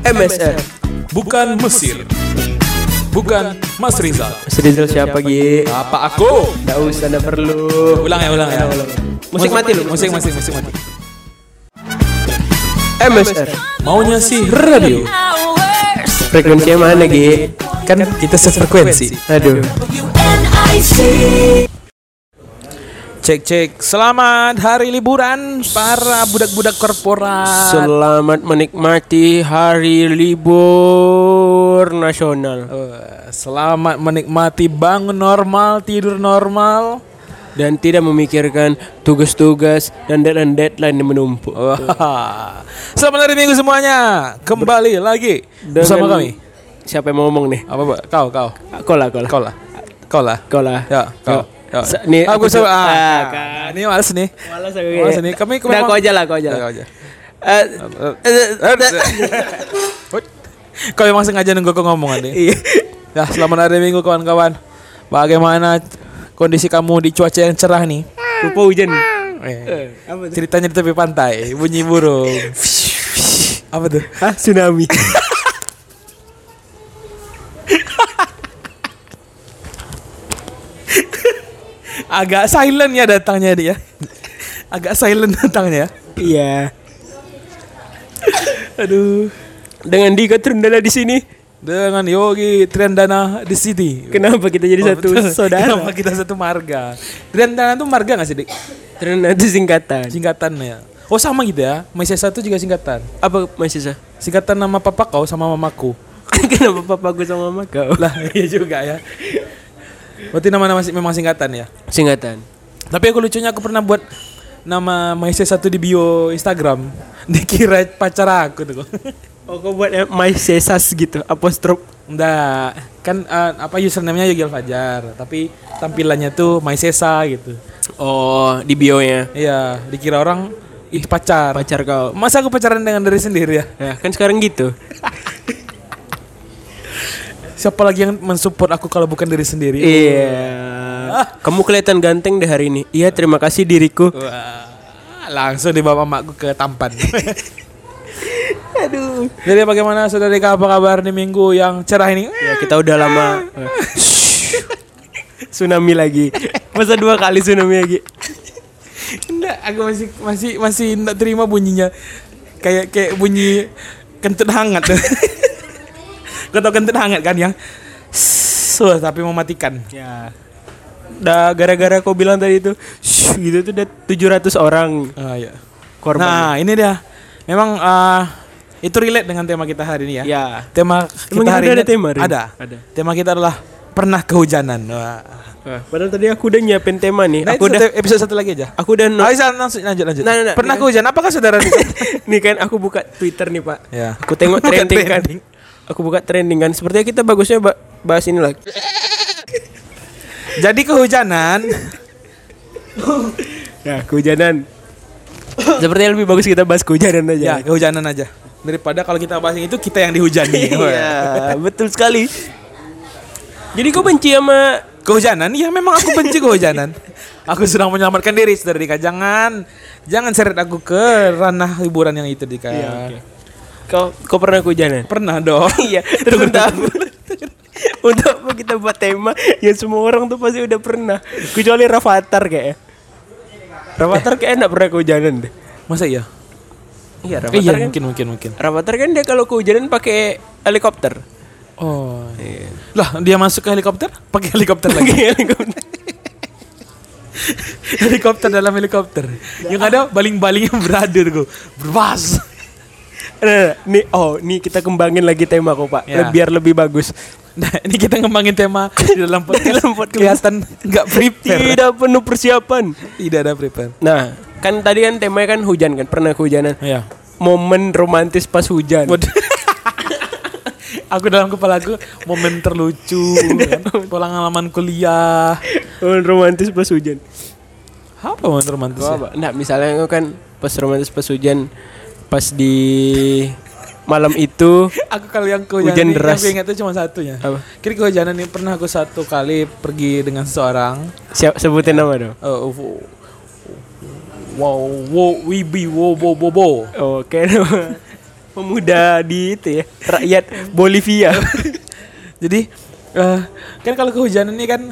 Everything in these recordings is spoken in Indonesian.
MSR. Bukan Mesir. Bukan Mas Rizal. Mas Rizal siapa Gi? Apa aku? Gak usah, gak perlu. Ulang ya, ulang ya. Musik mati lu. Musik, musik, musik mati. MSR. Maunya sih radio. Frekuensinya mana Gi? Kan kita sefrekuensi. Aduh. Cek cek. Selamat hari liburan para budak-budak korporat. Selamat menikmati hari libur nasional Eh, Selamat menikmati bangun normal, tidur normal. dan tidak memikirkan tugas-tugas dan deadline deadline yang menumpuk. Wah. Selamat hari Minggu semuanya. Kembali lagi Dengan- bersama kami. Siapa yang mau ngomong nih? Apa, Pak? Kau, kau. Kau lah, kau lah. Kau lah. Kau lah. Kau lah. Ya, kau. Yuk. Sa- nih, aku aku coba. coba- Ah, ah, kan. Ini males nih. Malas aku Males nih. Kami memang- kau aja lah, kau aja. Lah. kau aja. Eh, Kau memang sengaja nunggu kau ngomong nih. Iya. Ya, selamat hari Minggu kawan-kawan. Bagaimana kondisi kamu di cuaca yang cerah nih? Rupa hujan. Eh, Apa tuh? ceritanya di tepi pantai, bunyi burung. Apa tuh? Hah, tsunami. Agak silent ya datangnya dia. Agak silent datangnya. Iya. Aduh. Dengan Dika Trundala di sini, Dengan Yogi Triandana di sini. kenapa kita jadi Oh, satu betul. saudara? Kenapa kita satu marga? Triandana tuh marga gak sih, Dik? Trundala itu singkatan. Singkatannya. Oh sama gitu ya. Maisha satu juga singkatan. Apa masih sah? Singkatan nama papa kau sama mamaku. Kenapa papaku sama mama kau? Lah, iya juga ya. Berarti nama-nama sih memang singkatan ya. Singkatan. Tapi aku lucunya aku pernah buat nama Maisha satu di bio Instagram. Dikira pacar aku tuh. Oh, kau buat eh, My Sesas gitu, apostrof. Enggak, kan eh, apa username-nya Yogi Fajar, tapi tampilannya tuh Maisesa gitu. Oh, di bio-nya. Iya, dikira orang ih pacar. Pacar kau. Masa aku pacaran dengan diri sendiri ya? Ya, kan sekarang gitu. Siapa lagi yang mensupport aku kalau bukan diri sendiri? Iya. Kamu kelihatan ganteng deh hari ini. Iya, terima kasih diriku. Wah, langsung dibawa makku ke tampan. Aduh. Jadi bagaimana saudara Dika apa kabar di minggu yang cerah ini? Ya, kita udah lama. tsunami lagi. Masa dua kali tsunami lagi? Enggak, aku masih masih masih enggak terima bunyinya. Kayak kayak bunyi kentut hangat. Kau tau kentut hangat kan yang Suh, tapi mematikan. Ya. Udah gara-gara kau bilang tadi itu, "Shh," gitu tuh udah 700 orang Ah, ya. korban. Nah, ini dia. Memang ah, itu relate dengan tema kita hari ini ya. ya. Tema Emang kita hari ada ini tema hari ini? Ada. Ada. Tema kita adalah pernah kehujanan. Wah. Wah, padahal tadi aku udah nyiapin tema nih. Nah, aku itu udah satu- episode satu lagi aja. aku udah no- Ayo langsung lanjut lanjut. Nah, nah, nah, pernah kan- kehujanan? Apakah saudara nih kan aku buka Twitter nih, Pak. Ya. Aku tengok trending kan. Aku buka trending kan. Sepertinya kita bagusnya ba- bahas ini lagi. Jadi kehujanan Ya, kehujanan. Sepertinya lebih bagus kita bahas kehujanan aja. Ya, kehujanan aja. Daripada kalau kita bahas itu kita yang dihujani. Iya, betul sekali. Jadi kau benci sama kehujanan? Ya memang aku benci kehujanan. Aku sedang menyelamatkan diri, Saudara Dika. Jangan jangan seret aku ke ranah hiburan yang itu, Dika. Iya, oke. Kau kau pernah kehujanan? Pernah dong. Iya, untuk apa? Untuk apa kita buat tema yang semua orang tuh pasti udah pernah. Kecuali Rafathar kayaknya. Rafathar kayaknya enggak pernah kehujanan deh. Masa iya? Iya, Eh, iya, Rafathar kan. mungkin mungkin mungkin. Rafathar kan dia kalau kehujanan pakai helikopter. Oh. Lah, dia masuk ke helikopter? Pakai helikopter lagi. Helikopter. helikopter dalam helikopter. Yang ada baling-baling yang berada tuh. Berbas. Nah, nih oh, nih kita kembangin lagi tema kok, Pak. Ya. Biar lebih bagus. Nah, ini kita ngembangin tema di dalam podcast. dalam podcast. kelihatan nggak prepare. Tidak penuh persiapan. Tidak ada prepare. Nah, kan tadi kan temanya kan hujan kan, pernah kehujanan. Iya. Momen romantis pas hujan. Aku dalam kepala aku momen terlucu kan? pengalaman kuliah Momen romantis pas hujan. apa momen romantis ya? apa? Nah, misalnya kan pas romantis pas hujan pas di malam itu aku kalau yang kehujanan Hujan deras. yang aku ingat itu cuma satunya Apa? kira kehujanan ini pernah aku satu kali pergi dengan seseorang siap sebutin nama dong. oh, oh, wow wow wibi wow wow wow wow Oke. nama. pemuda di itu ya rakyat Bolivia Jadi eh, kan kalau kehujanan ini kan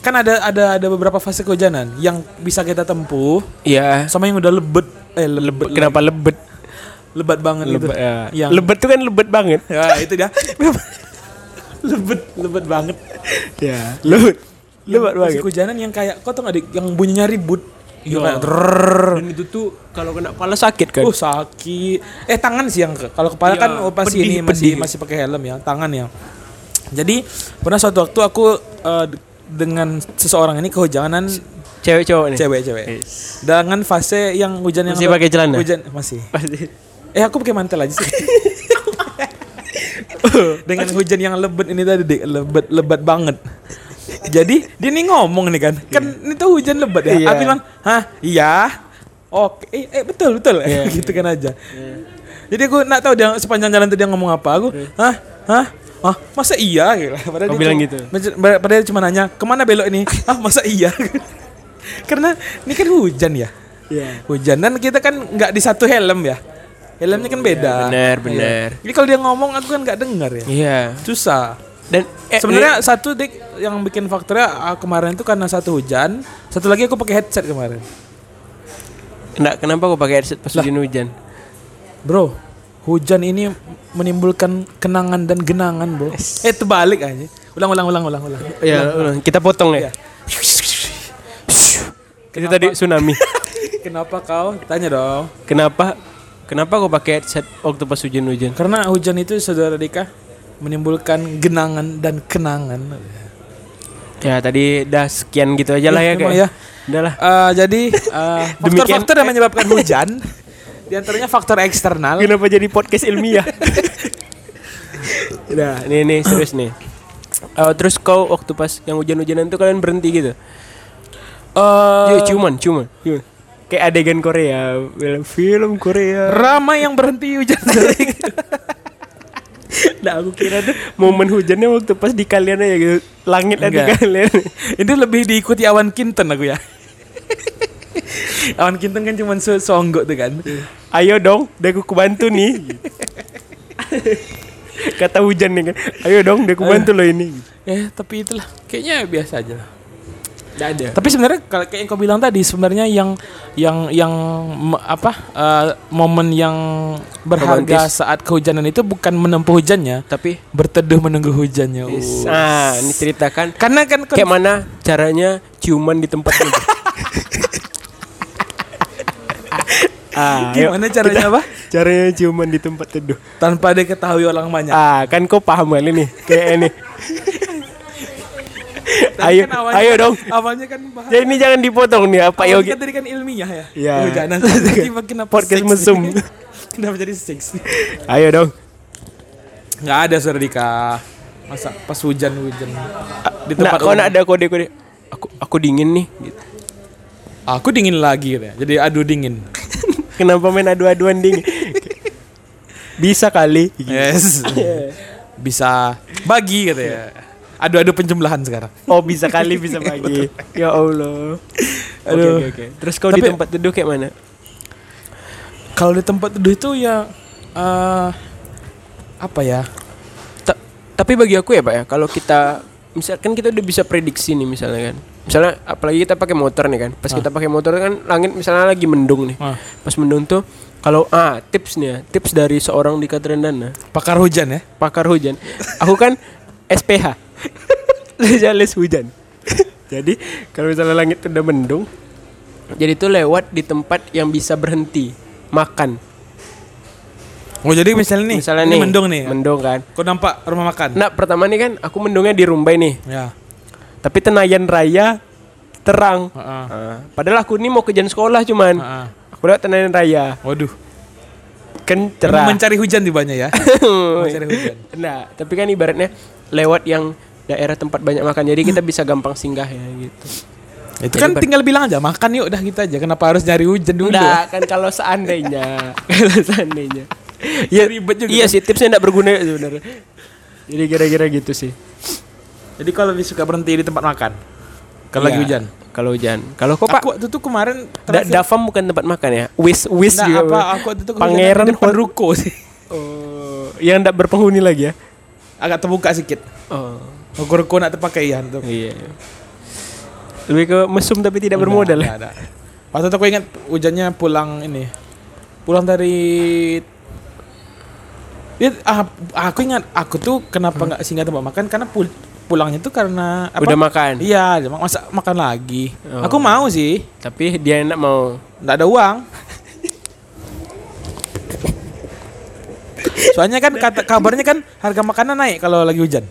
kan ada ada ada beberapa fase kehujanan yang bisa kita tempuh Iya sama yang udah lebet eh lebet kenapa lebet lebat banget itu. lebet ya. Yang lebet tuh kan lebet banget ya itu dia. lebet lebet banget. ya lebet lebet Fase banget kehujanan yang kayak kau tau gak yang bunyinya ribut. Iya kayak dan itu tuh kalau kena kepala sakit kan Uh sakit. Eh tangan sih yang kalau kepala Iya, kan oh, pasti pedih, ini masih pedih. masih pakai helm ya, tangan ya. Jadi pernah suatu waktu aku d- dengan seseorang ini kehujanan cewek cowok nih cewek-cewek. Dengan fase yang hujan yang Masih pakai celana? Hujan masih. pasti Eh aku pakai mantel aja sih. dengan hujan yang lebat ini tadi Dik, lebat lebat banget. Jadi dia nih ngomong nih kan, kan ini tuh hujan lebat ya. Iya. Aku bilang, hah iya, oke, eh, eh, betul betul, Iya. gitu kan aja. Jadi aku nggak tahu dia sepanjang jalan tuh dia ngomong apa. Aku, hah, hah, ah masa iya? Gitu. Padahal Kau dia bilang cuma- gitu? Padahal dia cuma nanya ke mana belok ini? ah masa iya? Karena ini kan hujan ya, Iya hujan dan kita kan nggak di satu helm ya. Helmnya kan beda. benar, Iya. benar. Jadi kalau dia ngomong aku kan nggak dengar ya. iya Susah. dan eh, Sebenarnya satu dik yang bikin faktornya ah, kemarin itu karena satu hujan, satu lagi aku pakai headset kemarin. Enggak, kenapa kau pakai headset pas hujan-hujan? Bro, hujan ini menimbulkan kenangan dan genangan, bro. Eh, terbalik aja. Ulang, ulang, ulang, ulang, ulang. Ya, ulang. kita potong ya. Iya. Itu tadi tsunami. Kenapa kau? Tanya dong. kenapa? Kenapa kau pakai headset waktu pas hujan-hujan? Karena hujan itu saudara Dika menimbulkan genangan dan kenangan. Ya, tadi dah sekian gitu aja lah Ya, ya, kayak. ya. Udah lah. Eh, jadi Demikian- faktor-faktor yang menyebabkan hujan, di antaranya faktor eksternal. Kenapa jadi podcast ilmiah? Udah, nih nih serius nih. Eh, terus kau waktu pas yang hujan-hujanan tuh kalian berhenti gitu? Eh, Yuk, cuman, cuman, cuman. Kayak adegan Korea, film, film Korea. ramai yang berhenti hujan sering. Nah, aku kira tuh momen hujannya waktu pas di kalian aja gitu. Langit ada kalian. Ini lebih diikuti awan kinten aku ya. awan kinten kan cuma songgok tuh kan. Ayo dong, udah aku bantu nih. Kata hujan nih kan. Ayo dong, udah aku bantu loh ini. Eh tapi itulah kayaknya biasa aja lah. Enggak ada. Tapi sebenarnya kalau kayak yang kau bilang tadi sebenarnya yang yang yang apa eh, momen yang berharga Romantis. saat kehujanan itu bukan menempuh hujannya, Tapi berteduh menunggu hujannya. Uh. ah, ini ceritakan Karena kan kayak mana caranya ciuman di tempat itu. ah, ayo. gimana caranya apa? Caranya ciuman di tempat teduh. Tanpa diketahui orang banyak. Ah, kan kau paham kali nih kayak ini. Ayo, kan awalnya ayo dong. Awalnya kan bahas Jadi ini jangan dipotong nih apa Awalnya Yogi. kan tadi kan ilmiah ya. Iya. Kehujanan. Tiba-tiba kenapa Podcast mesum. kenapa jadi seks? Ayo dong. Nggak ada saudara Dika. Masa pas hujan-hujan di Nah, tempat kau umum. nak ada kode-kode. Aku aku dingin nih gitu. Aku dingin lagi gitu ya. Jadi adu dingin. Kenapa main adu-aduan dingin? Bisa kali. Yes. Bisa bagi gitu ya. Adu-adu penjumlahan sekarang. Oh bisa kali bisa bagi. ya Allah. Oke oke oke. Terus kau di tempat teduh kayak mana? Kalau di tempat teduh itu ya eh apa ya? Ta- tapi bagi aku ya pak ya, kalau kita misalkan kita udah bisa prediksi nih misalnya kan, misalnya apalagi kita pakai motor nih kan, pas kita pakai motor kan langit misalnya lagi mendung nih, Ah, pas mendung tuh kalau ah tips nih ya, tips dari seorang di Katrendana, pakar hujan ya. pakar hujan, aku kan SPH, spesialis hujan. jadi kalau misalnya langit udah mendung, jadi tuh lewat di tempat yang bisa berhenti makan. Oh jadi misalnya nih, misalnya ini nih mendung nih. ya? mendung kan. Kau nampak rumah makan? Nah pertama nih kan aku mendungnya di Rumbai nih. Ya. Tapi Tenayan Raya terang. Heeh. Ah, padahal aku ini mau ke jalan sekolah cuman. Heeh. Aku lewat Tenayan Raya. Waduh. Kan cerah. mencari hujan tibanya ya. mencari hujan. nah, tapi kan ibaratnya lewat yang daerah tempat banyak makan. Jadi kita bisa gampang singgah ya gitu. Itu kan tinggal bilang aja makan yuk udah kita aja. Kenapa harus nyari hujan dulu? Enggak, kan kalau seandainya. kalau seandainya. Ya, Ribet juga Iya kan? sih, tipsnya enggak berguna sebenarnya. Jadi kira-kira gitu sih. Jadi kalau suka berhenti di tempat makan. Kalau lagi Iya, hujan. Kalau hujan. Kalau kok Pak Aku waktu itu kemarin Da- Davam bukan tempat makan ya. Wis wis Nah, juga. apa aku waktu itu kehujanan Pangeran depan ruko sih. Oh, yang enggak berpenghuni lagi ya. Agak terbuka sedikit. Oh. Ruko-ruko nak terpakai ya tuh. Iya. Lebih ke mesum tapi tidak bermodal ya. Ada. Pas itu aku ingat hujannya pulang ini. Pulang dari Ya, ah, aku ingat aku tuh kenapa nggak singgah tempat makan karena pul pulangnya tuh karena apa? Udah makan. Iya, masa makan lagi. Oh. Aku mau sih, Tapi dia enggak mau. nggak ada uang. Soalnya kan kata kabarnya kan harga makanan naik kalau lagi hujan.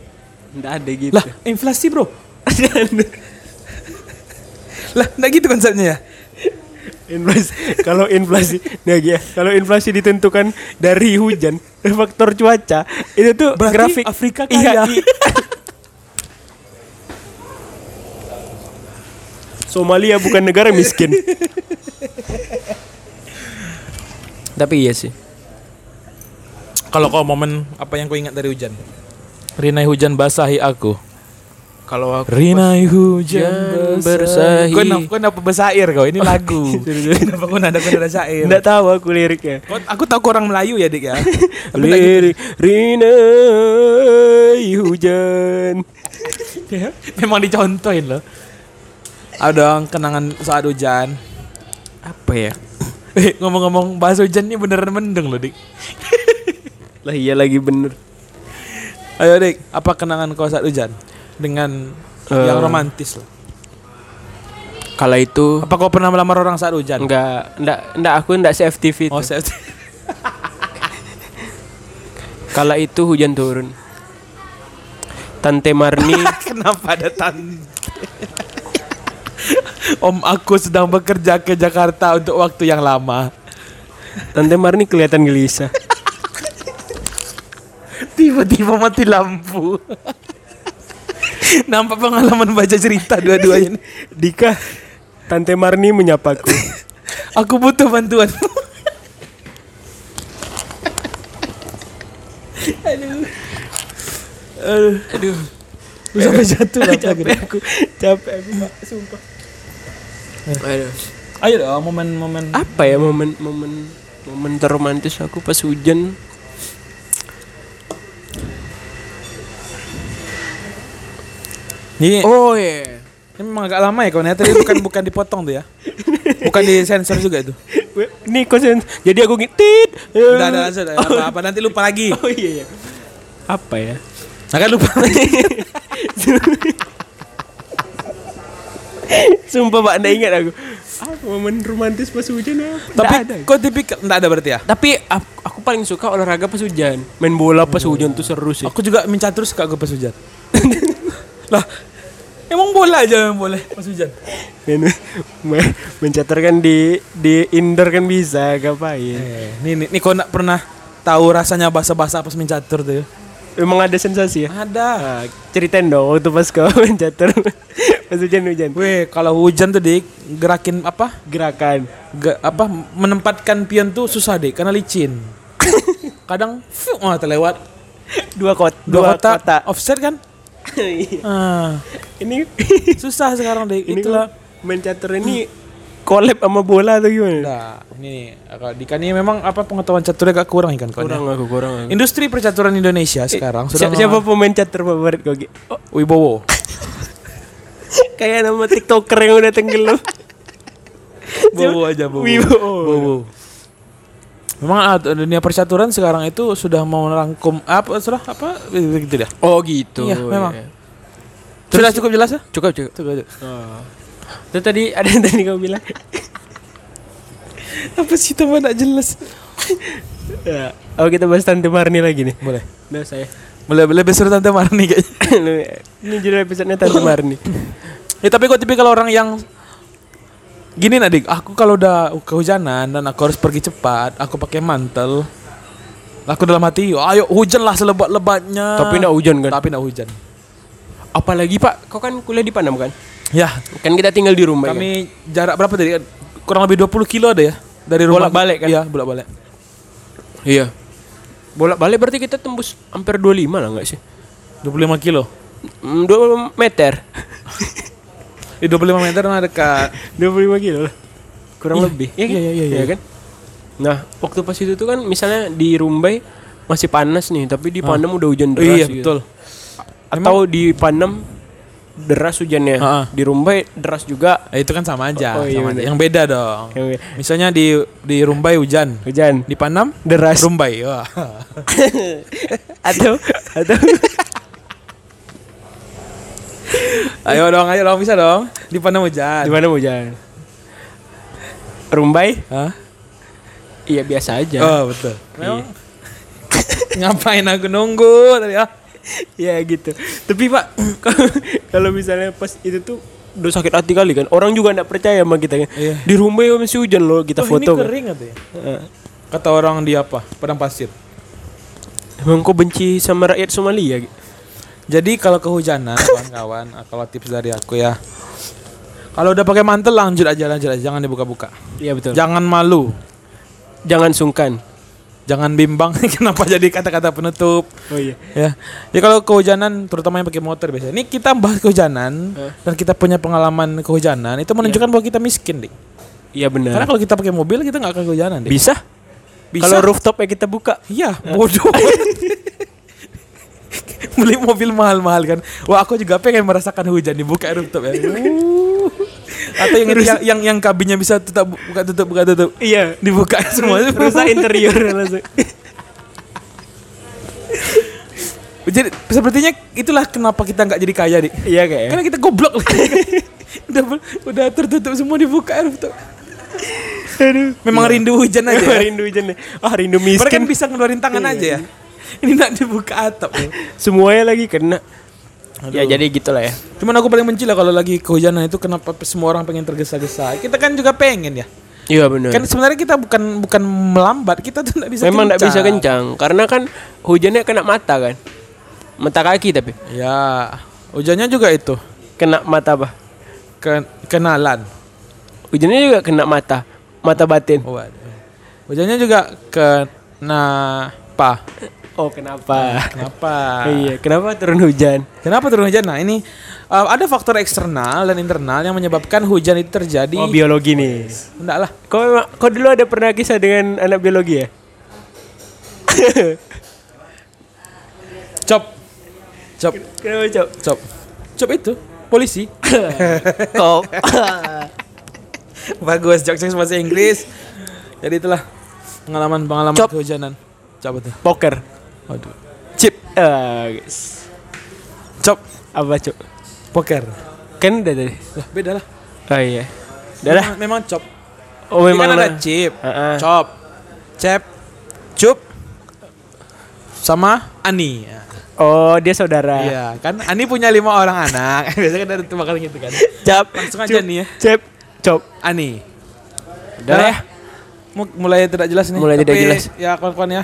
Enggak ada gitu. Lah, inflasi, Bro. lah, enggak gitu konsepnya ya. inflasi kalau inflasi nah ya kalau inflasi ditentukan dari hujan faktor cuaca itu tuh Berarti grafik Afrika iya, kaya. i- Somalia bukan negara miskin tapi iya sih Kalau kau momen apa yang kau ingat dari hujan? Rinai hujan basahi aku. kalau aku Rinai Hujan bersahi. Kau kenapa, kau kenapa bersair kau? Ini lagu. kenapa kau nada kau nada syair? enggak tahu aku liriknya Kau- aku tahu kau orang Melayu ya dik ya. Gitu. lirik rinai hujan Ya, Memang dicontohin loh. Ada kenangan saat hujan. apa ya Eh ngomong-ngomong bahas hujan ini beneran mendung loh dik. lah iya lagi bener Ayo dik, apa kenangan kau saat hujan? Dengan Eh. yang romantis loh. kala itu Apa kau pernah melamar orang saat hujan? enggak enggak enggak aku enggak se FTV itu Oh saya kala itu hujan turun Tante Marni Kenapa ada tante? Om aku sedang bekerja ke Jakarta untuk waktu yang lama. Tante Marni kelihatan gelisah Tiba-tiba mati lampu. Nampak pengalaman baca cerita dua-duanya. nih. Dika Tante Marni menyapaku Aku butuh bantuan. Aduh. Aduh. aduh Lu sampai jatuh lah capek aku capek aku Pak. sumpah aduh Ayo dong momen-momen apa ya momen momen momen terromantis aku pas hujan Ini, oh iya ini memang agak lama ya kawan ya. Tadi bukan bukan dipotong tuh ya. Bukan di sensor juga itu. ini kosen jadi aku ngitit Udah ada langsung ada apa-apa nanti lupa lagi. oh iya iya apa ya Nah kan lupa lagi. sumpah pak nggak ingat aku apa momen romantis pas hujan apa Tapi ada. kok tipikal enggak ada berarti ya? tapi aku, paling suka olahraga pas hujan main bola pas hujan tuh seru sih Aku juga mencatur suka gue pas hujan. lah, emang bola aja yang boleh pas hujan. main, main mencatur kan di di indoor kan bisa ngapain Eh, nih nih, nih kau enggak pernah tahu rasanya basah-basah pas mencatur tuh. ya? emang ada sensasi ya Ada. Nah, ceritain dong waktu pas kau mencatur pas hujan-hujan Weh, kalau hujan tuh dik gerakin apa? gerakan Ge- apa menempatkan pion tuh susah deh karena licin. Kadang fiu, oh, terlewat dua kot dua, kota, offset kan? Ah, ini susah sekarang deh. ini Itulah. kalau main catur ini collab sama bola atau gimana Nah, ini kalau Dika ini memang apa pengetahuan caturnya agak kurang ikan kawan. ya. kurang aku kurang aku. Industri percaturan Indonesia sekarang sudah Si- siapa pemain catur favorit kau oh, Wibowo. kayak nama tiktoker yang udah tenggelam Bowo aja Bowo. Wibowo. Bowo. Memang ah, dunia percaturan sekarang itu sudah mau merangkum apa sudah apa gitu dia. oh gitu Iya, memang. iya. Sudah cukup jelas ya? cukup cukup Cukup. cukup. itu tadi ada yang tadi kau bilang Apa sih tambah tidak jelas? ya. oh kita bahas tante Marni lagi nih Boleh. udah saya Boleh lebih seru tante Marni kayaknya. ini judul episode-nya tante Marni Ya tapi kok tipikal orang yang gini nadik, aku kalau udah kehujanan dan aku harus pergi cepat, aku pakai mantel. Aku dalam hati, ayo hujan lah selebat-lebatnya. tapi enggak hujan kan Tapi enggak hujan. apalagi pak kau kan kuliah di Panam kan Ya, kan kita tinggal di rumah kan? kami jarak berapa tadi? Kurang lebih 20 kilo ada ya dari rumah. Bolak-balik kan? Iya, bolak-balik. Iya. Bolak balik berarti kita tembus hampir 25 lah enggak sih? 25 kilo. Mm, 2 meter. Di 25 meter nah dekat. 25 kilo lah. Kurang Iya. lebih. Iya, iya, iya, iya. kan? Nah, waktu pas itu tuh kan misalnya di Rumbai masih panas nih, tapi di Panem udah hujan Oh, deras. iya gitu. betul. Atau di Panem deras hujannya, Ha-ha. di Rumbai deras juga. Eh, itu kan sama aja, Oh, iya sama aja. bener. Yang beda dong. Yang Misalnya di di Rumbai hujan, hujan di Panam deras. Rumbai. Wah. atau atau ayo dong, ayo dong bisa dong. Di Panam hujan. di mana hujan? Rumbai? Hah? Iya biasa aja. Oh, betul. Memang ngapain aku nunggu tadi ah? Ya gitu. Tapi Pak, kalau misalnya pas itu tuh udah sakit hati kali kan. Orang juga nggak percaya sama kita kan. Iya. Di rumah ya masih hujan loh kita Oh, foto. ini kan. kering katanya. Heeh. Kata orang di apa? Padang pasir. Emang kau benci sama rakyat Somalia? gitu? Jadi kalau kehujanan kawan-kawan, kalau tips dari aku ya. Kalau udah pakai mantel lanjut aja lanjut aja jangan dibuka-buka. Iya betul. Jangan malu, Jangan sungkan. jangan bimbang kenapa jadi kata-kata penutup. Oh iya. Ya. Ya kalau kehujanan terutama yang pakai motor biasanya. Ini kita bahas kehujanan Eh. dan kita punya pengalaman kehujanan itu menunjukkan bahwa kita miskin, Dik. Iya benar. Karena kalau kita pakai mobil kita nggak akan kehujanan, Dik. Bisa? Bisa. Kalau rooftopnya kita buka. Iya, bodoh. Beli mobil mahal-mahal kan. Wah, aku juga pengen merasakan hujan dibuka rooftop ya. Uh. Atau yang, yang yang yang kabinnya bisa tetap buka tutup buka tutup. Iya. Dibuka semua. Rusak interior langsung. Jadi sepertinya itulah kenapa kita nggak jadi kaya, Dik. Iya kayak. Karena kita goblok. udah udah tertutup semua dibuka rooftop. Aduh. Memang rindu hujan aja. ya. rindu hujan nih. Ah rindu Mereka kan miskin. bisa ngeluarin tangan Iya, aja ya. Ini nggak dibuka atap. ya. Semuanya lagi kena. Ya jadi gitulah ya. Cuman aku paling benci lah kalau lagi kehujanan itu kenapa semua orang pengen tergesa-gesa. Kita kan juga pengen ya. Iya benar. Kan sebenarnya kita bukan bukan melambat, kita tuh nggak bisa Memang nggak bisa kencang. karena kan hujannya kena mata kan. Mata kaki tapi Ya, hujannya juga itu kena mata apa? ke kenalan. Hujannya juga kena mata. Mata batin. Waduh. Hujannya juga kena apa? Oh kenapa? Kenapa? iya, kenapa turun hujan? Kenapa turun hujan? Nah, ini uh, ada faktor eksternal dan internal yang menyebabkan hujan itu terjadi. Oh biologi nih. Enggak lah. Kau kau dulu ada pernah kisah dengan anak biologi ya? Cop. Cop. Kenapa cok? Cop. Cop itu polisi. Kau. Bagus, jokes bahasa Inggris. Jadi itulah pengalaman-pengalaman Cop. kehujanan. Coba tuh. Poker. Waduh. Chip. Ah, guys. Cop. Apa cok? Poker. Kan udah tadi. Lah, beda lah. Oh iya. Udah lah. Memang, memang cop. Oh Ini memang kan ada chip, Heeh. cop, cep, cup, sama Ani. Oh dia saudara. Iya, kan Ani punya lima orang anak. Biasanya kan ada bakal gitu kan. Cap. Langsung aja Cup, nih ya. Cep. Cop. Ani. Udah ya. Mu- Mulai tidak jelas nih. Mulai tidak jelas. Ya kawan-kawan ya.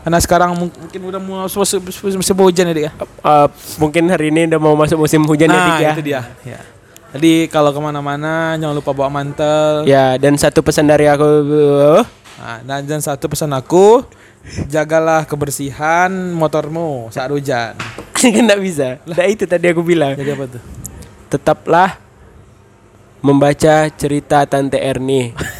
Karena sekarang mung- mungkin udah mau musim, musim hujan ya, Dik ya. Eh, mungkin hari ini udah mau masuk musim hujan ya, Nah, Dik, ya. itu dia. Ya. Jadi kalau ke mana-mana jangan lupa bawa mantel. Ya, dan satu pesan dari aku Nah, dan, dan satu pesan aku, jagalah kebersihan motormu saat hujan. kan nggak bisa. Nah, itu tadi aku bilang. Jadi apa tuh? Tetaplah membaca cerita Tante Erni.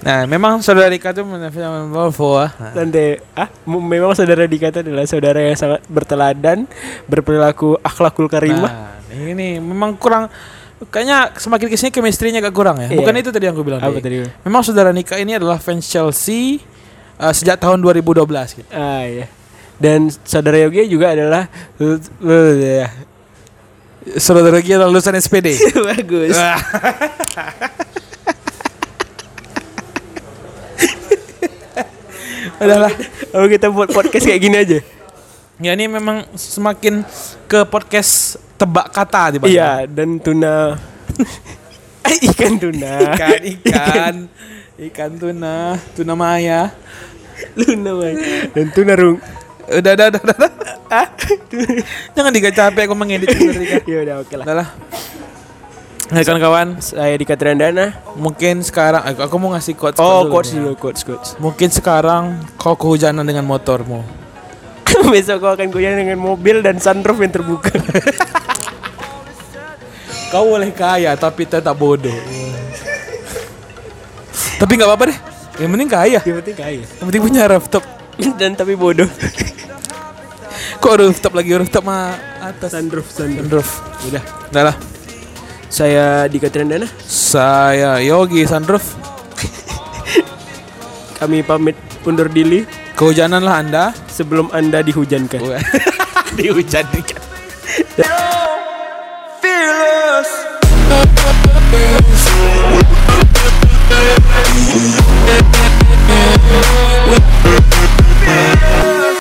Nah, memang saudara tuh menafsirkan bahwa Tante, ah, m- memang saudara Dika itu adalah saudara yang sangat berteladan, berperilaku akhlakul karimah. Nah, ini memang kurang kayaknya semakin ke sini chemistry-nya agak kurang ya. Iya. Bukan itu tadi yang aku bilang. Apa tadi? Memang saudara Nika ini adalah fans Chelsea uh, sejak tahun 2012 gitu. Ah, iya. Dan saudara Yogi juga adalah. Saudara Gia adalah lulusan SPD. bagus. Adalah Oh kita buat podcast kayak gini aja. ya ini memang semakin ke podcast tebak kata di Iya, dan tuna ikan tuna. Ikan, ikan, ikan tuna, tuna maya. Luna Mai. Dan tuna rung. Udah, udah, udah, udah. Ah? Jangan diga capek aku mengedit. Ya udah oke lah. Udah lah. Hai kawan-kawan, Saya Dika Triandana. mungkin sekarang aku, aku mau ngasih quotes Oh, dulu quotes dulu, quotes, quotes. Mungkin sekarang kau kehujanan dengan motormu. Besok kau akan goyang dengan mobil dan sunroof yang terbuka. Kau boleh kaya tapi tetap bodoh. tapi nggak apa-apa deh. Yang penting kaya. Yang penting kaya. Yang penting punya rooftop. dan tapi bodoh. Kok rooftop lagi rooftop mah atas. Sunroof, sunroof. Sunroof. Udah. Udah lah. Saya Dika Trendana. Saya Yogi Sandruf. Kami pamit undur diri. Kehujananlah Anda sebelum Anda dihujankan. Oh, dihujankan. Fearless.